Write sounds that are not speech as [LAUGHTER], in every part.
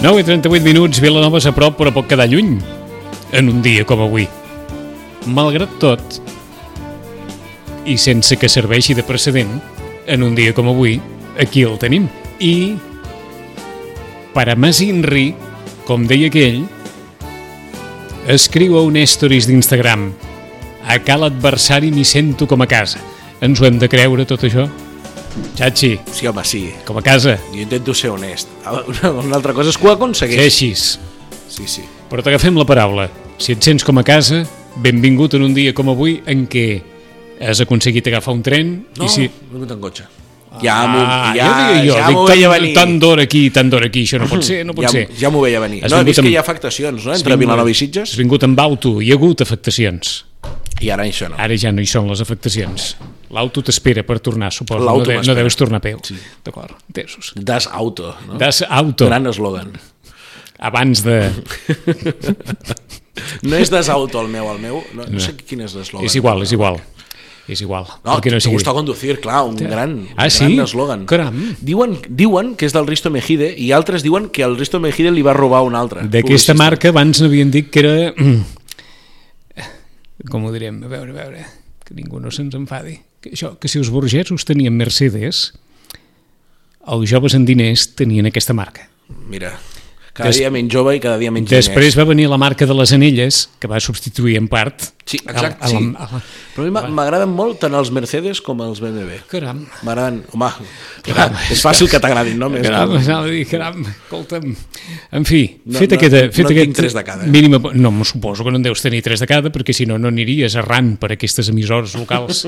Nou i 38 minuts, Vilanova és a prop però pot quedar lluny en un dia com avui. Malgrat tot, i sense que serveixi de precedent, en un dia com avui, aquí el tenim. I, per a més inri, com deia aquell, escriu a un stories d'Instagram a cal adversari m'hi sento com a casa. Ens ho hem de creure, tot això? Xachi, Sí, home, sí. com a casa. Jo intento ser honest. Una, [LAUGHS] una altra cosa és que ho Ser aconsegueix. així. Sí, sí. Però t'agafem la paraula. Si et sents com a casa, benvingut en un dia com avui en què has aconseguit agafar un tren No, i si... he vingut en cotxe. Ja m'ho Ah, ja, jo, ja dic, m'ho veia tant, venir. tant d'hora aquí, tant d'hora aquí, això no pot [CLEARS THROAT] ser, no pot ja, ser. ja m'ho veia venir. Has No, he vist que amb- hi ha afectacions, no?, Has entre Vilanova i Has Sitges. vingut amb auto, hi ha hagut afectacions. I ara això no. Ara ja no hi són les afectacions. L'auto t'espera per tornar, suposo. No, de, no deus tornar a peu. Sí. D'acord, entesos. Das Auto, no? Das auto, Gran eslògan. abans de... [LAUGHS] No és Das Auto el meu, el meu. No, no sé quin és l'eslògan. És igual, és igual. És igual. No, no sigui- gusta conducir, clar, un gran, Ah, un sí? gran eslògan. Caram. Diuen, diuen que és del Risto Mejide i altres diuen que el Risto Mejide li va robar un altre. D'aquesta marca abans n'havien dit que era... Com ho direm? A veure, a veure, que ningú no se'ns enfadi. Que, això, que si els burgesos tenien Mercedes, els joves en diners tenien aquesta marca. Mira, cada Des- dia menys jove i cada dia menys Després va venir la marca de les anelles, que va substituir en part... Sí, exacte, a, la, sí. a la... Però a mi m'a- m'agraden molt tant els Mercedes com els BMW. Caram, M'agraden, home, clar, és fàcil que t'agradin, no? Més caram, a dir, caram, escolta'm. En fi, No- fet no- aquest... no Fet en aquest tinc tres de cada, eh? Mínima, no, suposo que no en deus tenir tres de cada, perquè si no, no aniries errant per aquestes emissores locals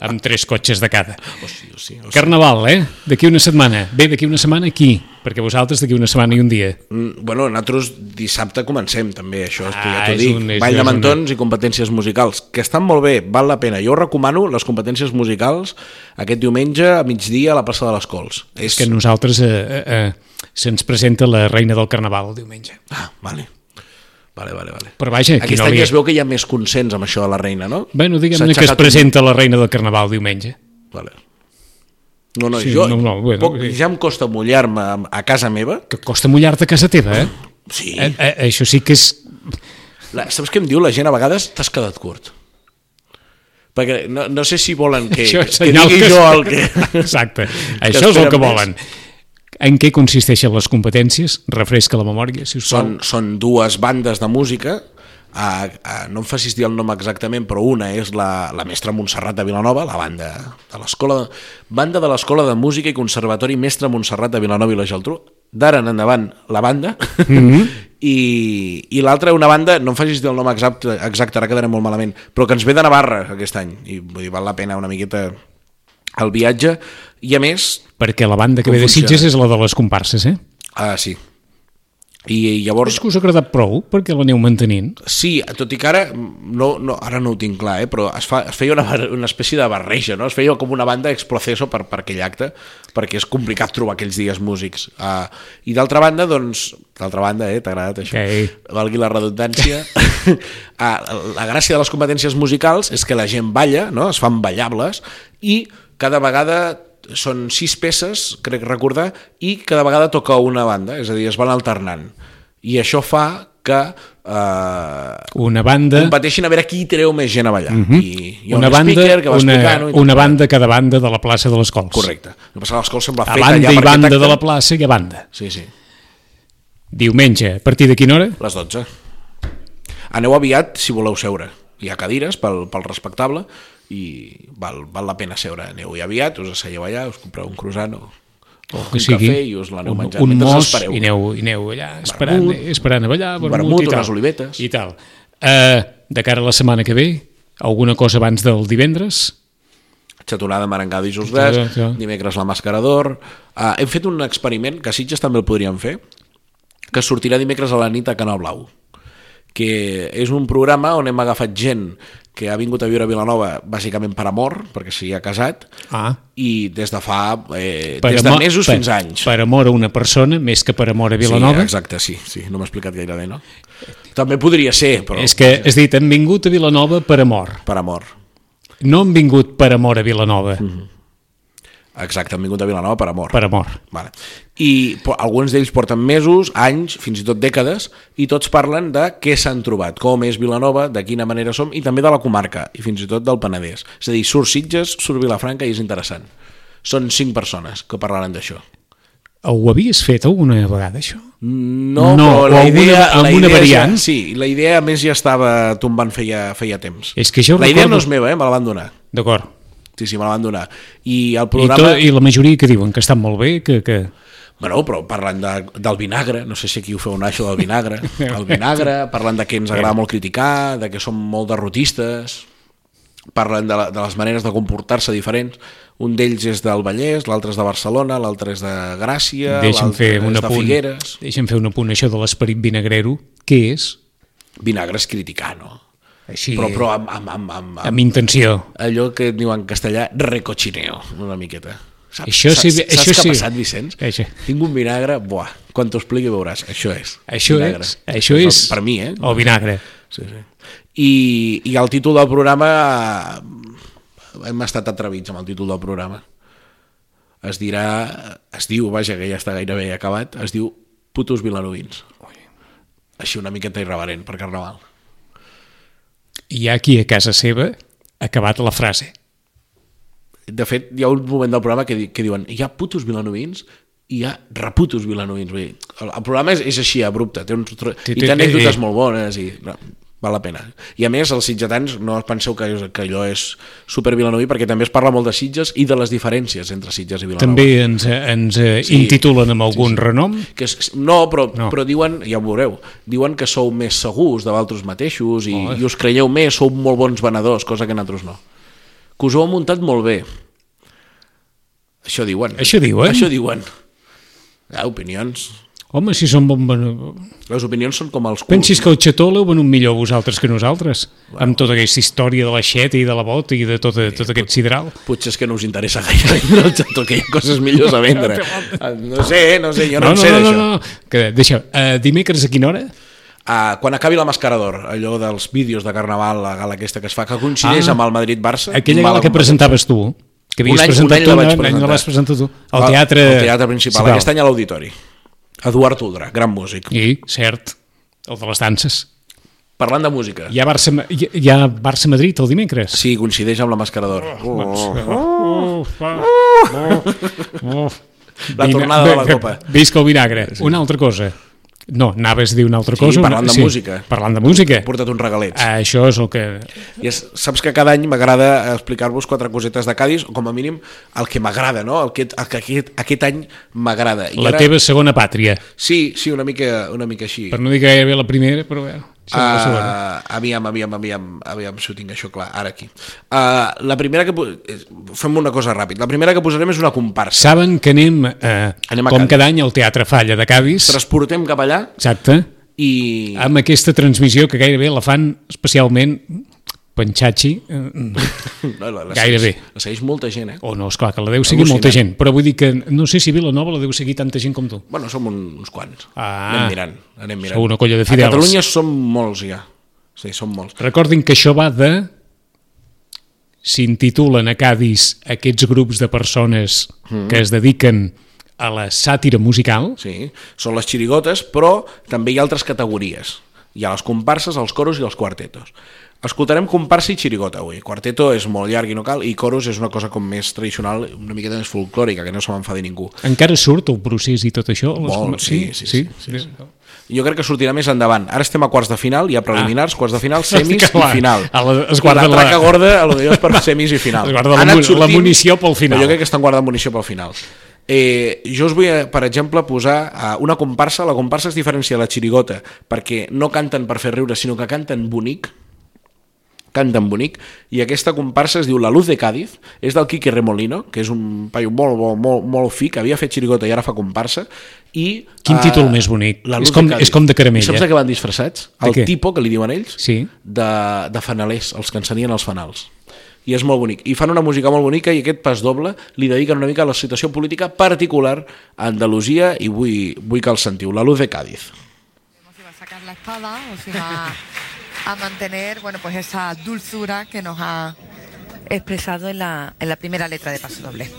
amb tres cotxes de cada. Oh, sí, oh, sí, oh, sí. Carnaval, eh? D'aquí una setmana. Bé, d'aquí una setmana aquí, perquè vosaltres d'aquí una setmana i un dia. Mm, Bueno, nosaltres dissabte comencem també, això, Ah, ja t'ho és dic. un- Ball de una- mantons i competències musicals, que estan molt bé, val la pena. Jo recomano les competències musicals aquest diumenge a migdia a la plaça de les Cols. És que nosaltres eh, eh, eh, se'ns presenta la reina del Carnaval el diumenge. Ah, vale. Vale, vale, vale. Però vaja, aquí Aquest no any li... es veu que hi ha més consens amb això de la reina, no? Bueno, diguem-ne que es aixecat un- presenta la reina del Carnaval diumenge. Vale. No, no, Sí, jo no, no, bueno, poc, sí. ja em costa mullar-me a, casa meva. Que costa mullar-te a casa teva, eh? Sí. eh, eh? Això sí que és... La, saps què em diu la gent a vegades? T'has quedat curt. Perquè no, no sé si volen que, Això és que digui que- jo el que... Exacte. [LAUGHS] Això és el que més. volen. En què consisteixen les competències? Refresca la memòria, si us plau. Són, són dues bandes de música, a, a, no em facis dir el nom exactament, però una és la, la mestra Montserrat de Vilanova, la banda de l'escola banda de l'Escola de Música i Conservatori Mestre Montserrat de Vilanova i la Geltrú, d'ara en endavant la banda, Mhm. [LAUGHS] i, i l'altra una banda, no em facis dir el nom exacte, exacte, ara quedarem molt malament, però que ens ve de Navarra aquest any, i vull dir, val la pena una miqueta el viatge, i a més, Perquè la banda que ve de? Sitges és la de les comparses, eh? ah, sí, i llavors És que us ha agradat prou perquè l'aneu mantenint. Sí, tot i que ara no, no, ara no ho tinc clar, eh, però es, fa, es feia una, una espècie de barreja, no? es feia com una banda ex proceso per, per aquell acte, perquè és complicat trobar aquells dies músics. Uh, I d'altra banda, doncs, d'altra banda, eh, t'ha agradat això, Ok. valgui la redundància, uh, [LAUGHS] la gràcia de les competències musicals és que la gent balla, no? es fan ballables, i cada vegada són sis peces, crec recordar, i cada vegada toca una banda, és a dir, es van alternant. I això fa que eh, Una banda, competeixin a veure qui treu més gent a ballar. I hi ha una un banda, speaker que va una, explicant... una banda cada banda de la plaça de les Cols. Correcte. Que passa a l'escola sembla A feta banda ja i banda de la plaça i a banda. Sí, sí. Diumenge, a partir de quina hora? Les 12. Aneu aviat si voleu seure. Hi ha cadires pel, pel respectable i val, val la pena seure. Aneu-hi aviat, us asseieu allà, us compreu un croissant o, o que un sigui cafè i us l'aneu un, menjant. un mentre mos espereu. i aneu, i aneu allà esperant, Vermut, esperant a ballar, vermut, vermut, i tal. unes olivetes. I tal. Uh, de cara a la setmana que ve, alguna cosa abans del divendres? xatonada, marangada i Sí, sí. dimecres la màscara d'or. Uh, hem fet un experiment, que a Sitges també el podríem fer, que sortirà dimecres a la nit a Canal Blau que és un programa on hem agafat gent que ha vingut a viure a Vilanova bàsicament per amor, perquè s'hi ha casat, Ah. i des de fa... Eh, Per des de amor- mesos per, fins anys. Per amor a una persona, més que per amor a Vilanova. Sí, exacte, sí, sí, no m'he explicat gaire bé, no? També podria ser, però És que, és dit, han vingut a Vilanova per amor. per amor. No han vingut per amor a Vilanova, Mm. Exacte, han vingut a Vilanova per amor. per amor. Vale. I po- alguns d'ells porten mesos, anys, fins i tot dècades, i tots parlen de què s'han trobat, com és Vilanova, de quina manera som, i també de la comarca, i fins i tot del Penedès. És a dir, surt Sitges, surt Vilafranca i és interessant. Són cinc persones que parlaran d'això. Ho havies fet alguna vegada, això? No, No, però la alguna- idea... amb la idea variant? Ja, sí, la idea a més ja estava tombant feia, feia temps. És que jo la idea recordo- no és meva, eh? me la van donar. D'acord. Sí, sí, me la van donar. I el I, programa... to, I la majoria que diuen que estan molt bé, que... que... Bueno, però parlant de, del vinagre, no sé si aquí ho feu un això del vinagre, el vinagre, parlant de que ens agrada molt criticar, de que som molt derrotistes, parlen de, la, de les maneres de comportar-se diferents, un d'ells és del Vallès, l'altre és de Barcelona, l'altre és de Gràcia, l'altre és de apunt. Figueres... Deixa'm fer un apunt, això de l'esperit vinagrero. Què és? Vinagre és criticar, no? Així, Però, però amb, amb, amb, amb, amb amb intenció. allò que diu en castellà recochineo, una miqueta. Saps, Això sí, saps, això saps què sí. ha passat, Vicenç? Això. Tinc un vinagre, buah, quan t'ho expliqui veuràs, això és. Això vinagre. és, això és... Per mi, eh? El vinagre. Sí, sí. I, I el títol del programa hem estat atrevits amb el títol del programa es dirà es diu, vaja, que ja està gairebé acabat es diu putos vilanovins així una miqueta irreverent per Carnaval Hi ha qui a casa seva ha acabat la frase. de fet, hi ha un moment del programa que, di- que diuen hi ha putos vilanovins i hi ha reputos vilanovins Vull dir, el, el programa és, és així, abrupte té uns, Té- i té- té anècdotes eh. molt bones i val la pena i a més els sitgetans no penseu que, que allò és super vilanoví perquè també es parla molt de Sitges i de les diferències entre Sitges i Vilanova També ens, ens eh, Sí. intitulen amb algun renom. que és, no, però, No. però diuen, ja ho veureu, diuen que sou més segurs de vosaltres mateixos i, Oh. i us creieu més, sou molt bons venedors, cosa que nosaltres no. Que us ho heu muntat molt bé. Això diuen. Això diuen? Això diuen. Ah, opinions. Home, si són bon... bon- Les opinions són com els culs. Pensis que el xató l'heu venut millor vosaltres que nosaltres, amb tota aquesta història de la xeta i de la bota i de tot, tot aquest sidral. Potser és que no us interessa gaire vendre el xató, que hi ha coses millors a [LAUGHS] vendre. Ah, No sé, no sé, jo no, No, en no, sé no, d'això. no, no. Que, deixa, uh, dimecres a quina hora? Ah, quan acabi la Mascarador, allò dels vídeos de Carnaval, la gala aquesta que es fa, que coincideix Ah. amb el Madrid-Barça. Aquella gala que presentaves tu, que havies un any, presentat un any tu, vaig un any la vas presentar tu, al teatre... al teatre principal, aquest any a l'Auditori. Eduard Uldra, gran músic. I, cert, el de les danses. Parlant de música. Hi ha Barça, hi, hi ha Barça Madrid el dimecres? Sí, coincideix amb la Mascarador. Oh, La tornada de la Copa. Visca el vinagre. Una altra cosa. No, anaves a dir una altra Sí, cosa. parlant una- de música. Parlant de música. He portat uns regalets. Ah, això és el que... I és, saps que cada any m'agrada explicar-vos quatre cosetes de Cádiz, o com a mínim el que m'agrada, no? El que, el que aquest, aquest any m'agrada. La teva segona pàtria. Sí, sí, una mica, una mica així. Per no dir gairebé la primera, però bé. Sí. Uh, aviam, aviam, aviam, aviam si ho tinc això clar, ara aquí. Uh, la primera que... Fem una cosa ràpid. La primera que posarem és una comparsa. Saben que anem, eh, Anem com Cádiz. cada any, al Teatre Falla de Cádiz. Transportem cap allà Exacte. i... Amb aquesta transmissió que gairebé la fan especialment Panxachi, eh, No, la, la Gairebé. Segueix, la segueix molta gent, eh? o no, esclar, que la deu seguir molta gent, però vull dir que no sé si Vilanova la deu seguir tanta gent com tu. Bueno, som un, uns quants. Ah. anem mirant, anem mirant. Sou una colla de A fidels. Catalunya som molts ja. Sí, som molts. Recordin que això va de... S'intitulen a Cádiz aquests grups de persones Mm. que es dediquen a la sàtira musical. Sí, són les xirigotes, però també hi ha altres categories. Hi ha les comparses, els coros i els quartetos. Escoltarem comparsa i xirigota avui. Quarteto és molt llarg i no cal, i coros és una cosa com més tradicional, una miqueta més folclòrica, que no se m'enfadi ningú. Encara surt el procés i tot això? Molt, sí, sí, sí, sí, sí. Jo crec que sortirà més endavant. Ara estem a quarts de final, hi ha preliminars, quarts de final, semis i final. la- es I guarden la traca la- gorda, a lo millor és per [LAUGHS] semis i final. Es guarda la mu- la munició pel final. Jo crec que estan guardant munició pel final. Eh, jo us vull, eh, per exemple, posar eh, una comparsa. La comparsa es diferencia de la xirigota perquè no canten per fer riure, sinó que canten bonic. Canten bonic, i aquesta comparsa es diu La Luz de Cádiz, és del Quique Remolino, que és un paio molt, molt, molt, molt fi, que havia fet xirigota i ara fa comparsa, i... Quin eh, títol més bonic. La És Luz com- de Cádiz. és com de caramella. I saps de què van disfressats? De El què? tipo, que li diuen ells, Sí. de, de fanalers, els que encenien els fanals. I és molt bonic. I fan una música molt bonica i aquest pas doble li dediquen una mica a la situació política particular a Andalusia i vull, vull que el sentiu. La Luz de Cádiz. Vemos si va a sacar la espada o si va [LAUGHS] a mantener bueno, pues esa dulzura que nos ha expresado en la, en la primera letra de Paso Doble.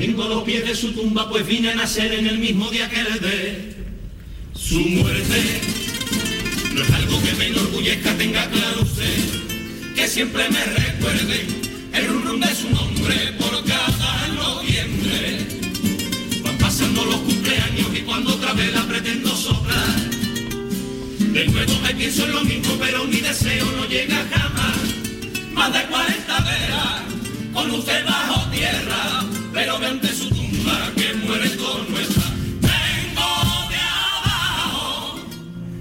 Vengo a los pies de su tumba, pues vine a nacer en el mismo día que le dé su muerte. No es algo que me enorgullezca, tenga claro usted, que siempre me recuerde el rum rum de su nombre por cada noviembre. Van pasando los cumpleaños y cuando otra vez la pretendo soplar, de nuevo me pienso en lo mismo, pero mi deseo no llega jamás. Más de 40 veras, con usted bajo tierra, pero ve ante su tumba que muere con nuestra. Vengo de abajo,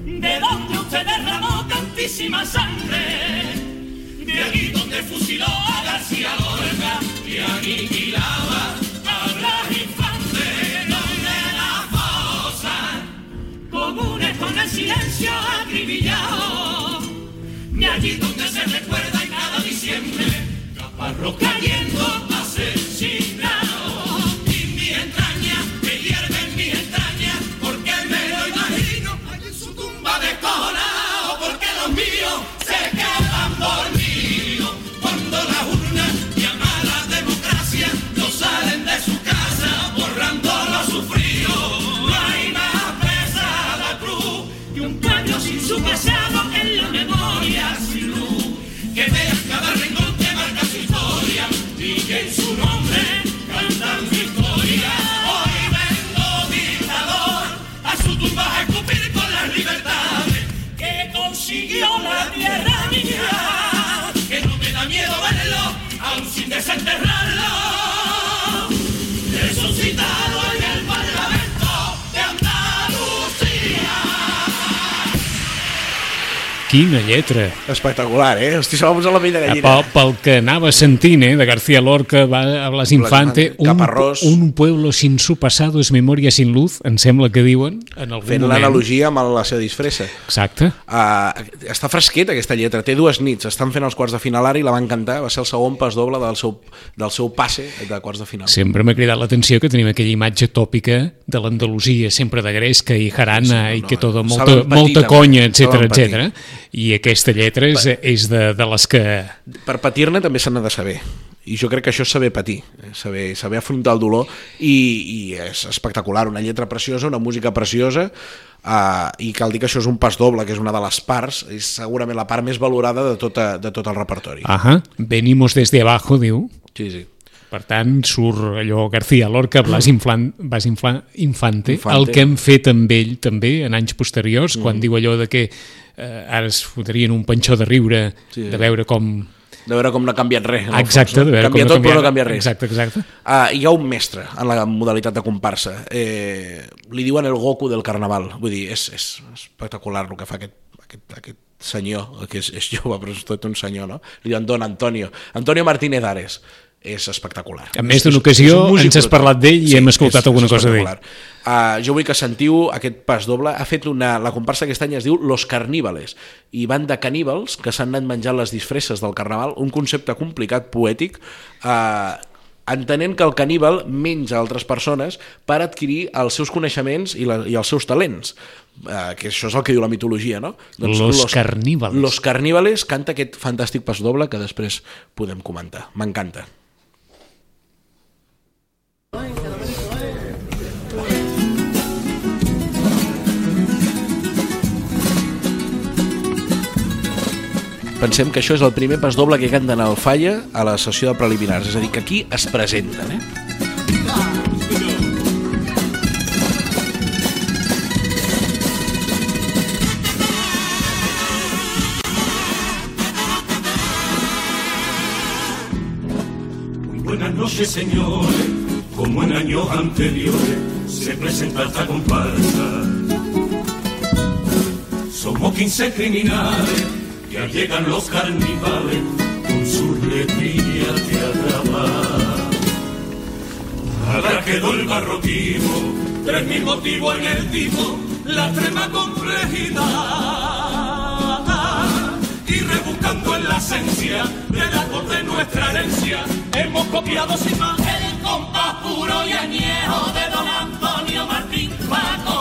de donde usted derramó tantísima sangre, de allí donde fusiló a García Lorca y aniquilaba a Blas Infante, donde la fosa comunes con el silencio acribillado. Y allí donde se recuerda en cada diciembre, caparro cayendo Quina lletra. Espectacular, eh? Hosti, va posar la Eh, gallina. Pel, pel que anava sentint, eh, de García Lorca, va a Blas Infante, un, un pueblo sin su pasado es memoria sin luz, em sembla que diuen en algun Fent l'analogia amb la seva disfressa. Exacte. Uh, està fresqueta aquesta lletra, té dues nits, estan fent els quarts de final ara i la van cantar, va ser el segon pas doble del seu, del seu passe de quarts de final. Sempre m'ha cridat l'atenció que tenim aquella imatge tòpica de l'Andalusia, sempre de gresca i jarana Sí, i no, que tota no, molta, molta conya, etc etc. I aquesta lletra és, és de, de les que... Per patir-ne també se n'ha de saber i jo crec que això és saber patir eh, saber, saber afrontar el dolor i, i és espectacular, una lletra preciosa una música preciosa uh, i cal dir que això és un pas doble, que és una de les parts és segurament la part més valorada de, tota, de tot el repertori Ahà, venimos desde abajo, diu. sí, sí. Per tant, surt allò García Lorca, Blas, Inflan, Blas Infla, Infante, Infante. el que hem fet amb ell també en anys posteriors, quan diu allò de que eh, ara es fotrien un panxó de riure, Sí. de veure com... de veure com no ha canviat res Exacte, fons, de no? veure canvia com tot però no canvia res Exacte, exacte. Uh, hi ha un mestre en la modalitat de comparsa. Eh, li diuen el Goku del carnaval. Vull dir, és, és espectacular el que fa aquest, aquest, aquest senyor, que és, és jove, però és tot un senyor, no? Li diuen Don Antonio. Antonio Martínez Ares. És espectacular. En més És- d'una és- ocasió és ens has parlat d'ell i hem escoltat alguna cosa d'ell. Uh, jo vull que sentiu aquest pas doble. Ha fet una, la comparsa aquest any es diu Los Carníbales i van de caníbals que s'han anat menjant les disfresses del carnaval, un concepte complicat, poètic, uh, entenent que el caníbal menja altres persones per adquirir els seus coneixements i, la, i els seus talents. Uh, que això és el que diu la mitologia, no? Los Carníbales. Los Carníbales canta aquest fantàstic pas doble que després podem comentar. M'encanta. Pensem que això és el primer pas doble que canten al Falla a la sessió de preliminars, és a dir, que aquí es presenten, eh? Señores. Como en años anteriores, se presenta esta comparsa. Somos 15 criminales, ya llegan los carnivales con sus letrillas de arrabal. Ahora quedó el barroquismo, tres mil motivos en el tipo, la extrema complejidad. Y rebuscando en la esencia de la voz de nuestra herencia, hemos copiado sin más el compás puro y añejo de don Antonio Martín, Paco,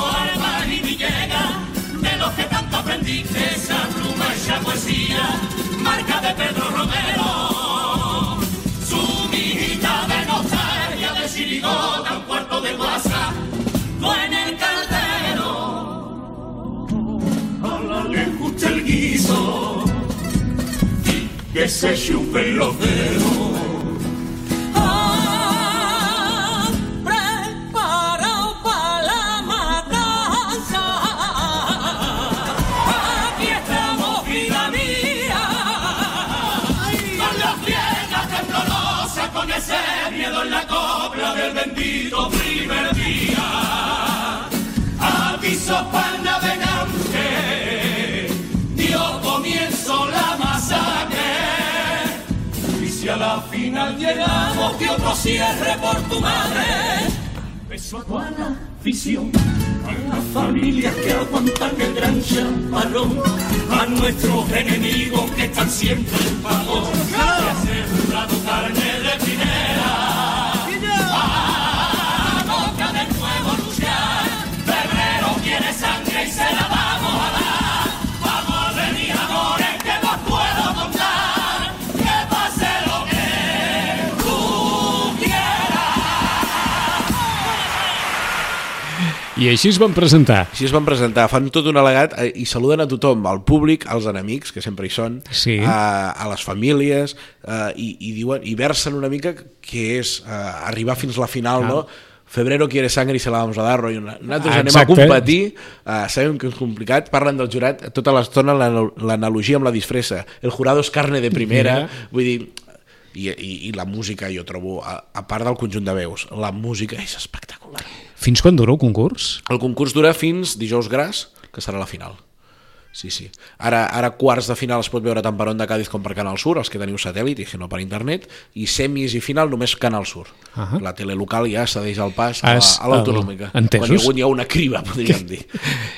poesía, marca de Pedro Romero. Su mijita de nostalgia de Sirigota, un cuarto de WhatsApp, no en el caldero. A la le gusta el guiso y que se chupen los dedos. Bendito primer día. Aviso para navegante, dio comienzo la masacre. Y si a la final llegamos, que otro cierre por tu madre. Beso a la afición, a las familias que aguantan el gran chaparrón, a nuestros enemigos que están siempre en sembrado carne I així es van presentar. Així es van presentar, fan tot un al·legat eh, i saluden a tothom, al públic, als enemics, que sempre hi són, Sí. a, a les famílies, eh, i, i, diuen, i versen una mica que és eh, arribar fins la final, Ah. no? Febrero quiere sangre i se la vamos a dar, rotllo. Nosaltres Ah, anem a competir, eh, sabem que és complicat, parlen del jurat, tota l'estona l'anal- l'analogia amb la disfressa. El jurado és carne de primera, Primera. vull dir, i, i, i la música, jo trobo, a, a part del conjunt de veus, la música és espectacular. Fins quan dura el concurs? El concurs dura fins dijous gras, que serà la final. Sí, sí. Ara, ara quarts de final es pot veure tant per Onda Cádiz com per Canal Sur, els que teniu satèl·lit i que no per internet, i semis i final només Canal Sur. Uh Ahà. La tele local ja cedeix el pas a, a l'autonòmica. el- entesos. Quan hi ha hagut ja una criba, podríem [LAUGHS] dir.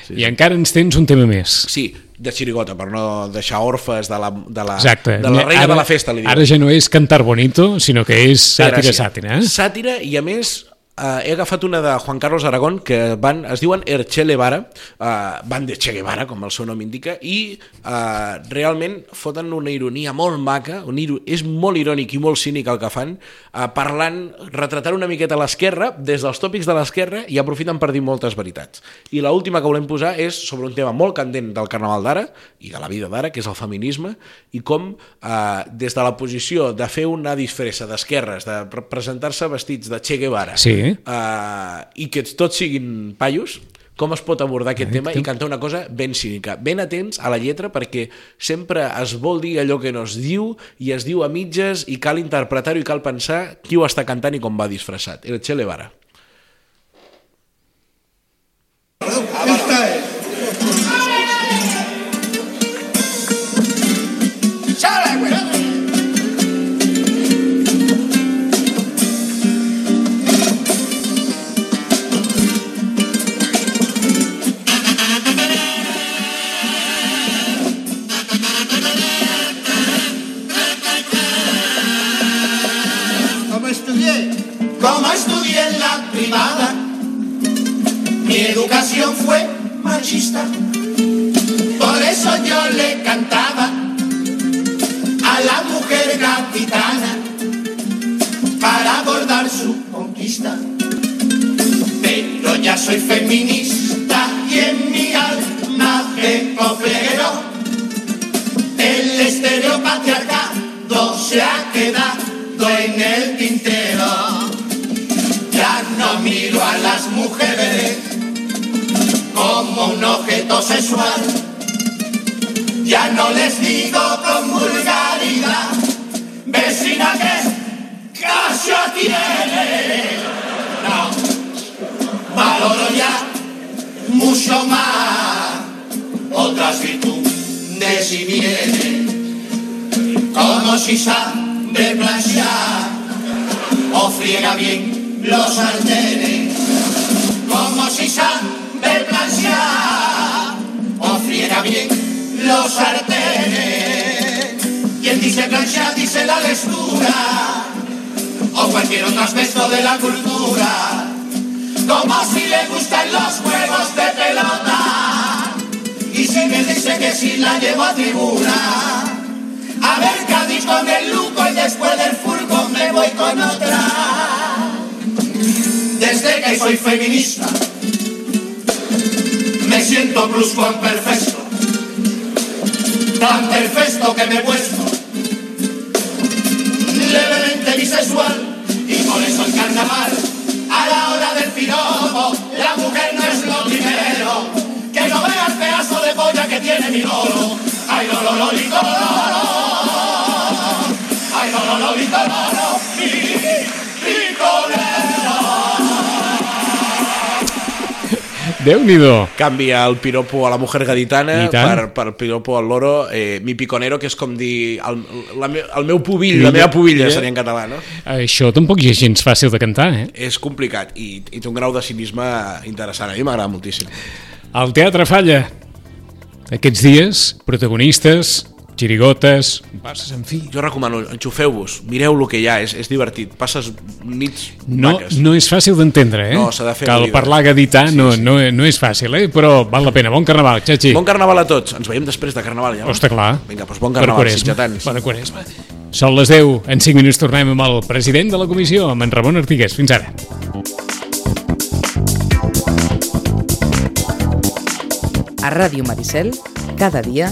Sí, I encara ens tens un tema més. sí, de xirigota, per no deixar orfes de la, de la, Exacte. de la reina de la festa, li diuen. Ara ja no és cantar bonito, sinó que és sàtira, sàtira. Eh? Sàtira i a més eh, he agafat una de Juan Carlos Aragón que van, es diuen Er Che Guevara eh, van de Che Guevara com el seu nom indica i eh, realment foten una ironia molt maca un iro és molt irònic i molt cínic el que fan eh, parlant, retratant una miqueta l'esquerra des dels tòpics de l'esquerra i aprofiten per dir moltes veritats i l última que volem posar és sobre un tema molt candent del carnaval d'ara i de la vida d'ara, que és el feminisme i com eh, des de la posició de fer una disfressa d'esquerres, de pre- presentar-se vestits de Che Guevara Sí. Eh, i que tots siguin paios, com es pot abordar aquest tema i cantar una cosa ben cínica. Ben atents a la lletra perquè sempre es vol dir allò que no es diu i es diu a mitges i cal interpretar-ho i cal pensar qui ho està cantant i com va disfressat. El Che Guevara. Por eso yo le cantaba a la mujer capitana para abordar su conquista. Pero ya soy feminista y en mi alma tengo pleguero. El estereopatriarcado se ha quedado en el tintero. Ya no miro a las mujeres como un objeto sexual. Ya no les digo con vulgaridad, vecina que casa tiene. No, valoro ya mucho más otras virtudes y bienes, como si sabe planchar o friega bien los sartenes, los sartenes. Quien dice planchar dice la lectura o cualquier otro aspecto de la cultura como si le gustan los juegos de pelota. Y si me dice que si la llevo a tribuna, a ver Cádiz con el luco y después del furgón me voy con otra. Desde que soy feminista, me siento perfecto, tan perfecto que me he puesto levemente bisexual y por eso el carnaval a la hora del piropo, la mujer no es lo primero. Que no vea el pedazo de polla que tiene mi loro. Ay, loro, lorito, loro. Ay, loro, lorito, loro. Mi, Déu-n'hi-do. Canvia el piropo a la mujer gaditana per, per piropo al loro, eh, mi piconero, que és com dir el, la, me- el meu pubill, la meva pubilla, seria en català, no? Això tampoc és gens fàcil de cantar, eh? És complicat i, i té un grau de cinisme interessant. A mi m'agrada moltíssim. El teatre falla. Aquests dies, protagonistes, xirigotes, passes en fi. Jo recomano, enxufeu-vos, mireu el que hi ha, és, és divertit. Passes nits No, maques. no és fàcil d'entendre, eh? No, s'ha de fer Cal oïda. parlar gadità no, no, no és fàcil, eh? Però val la pena. Bon carnaval, Xachi. Bon carnaval a tots. Ens veiem després de carnaval, ja. Hosta, clar. Vinga, doncs bon Per carnaval, Quaresma. sitgetans. Per Quaresma. Són les 10. En 5 minuts tornem amb el president de la comissió, amb en Ramon Artigués. Fins ara. A Ràdio Maricel, cada dia,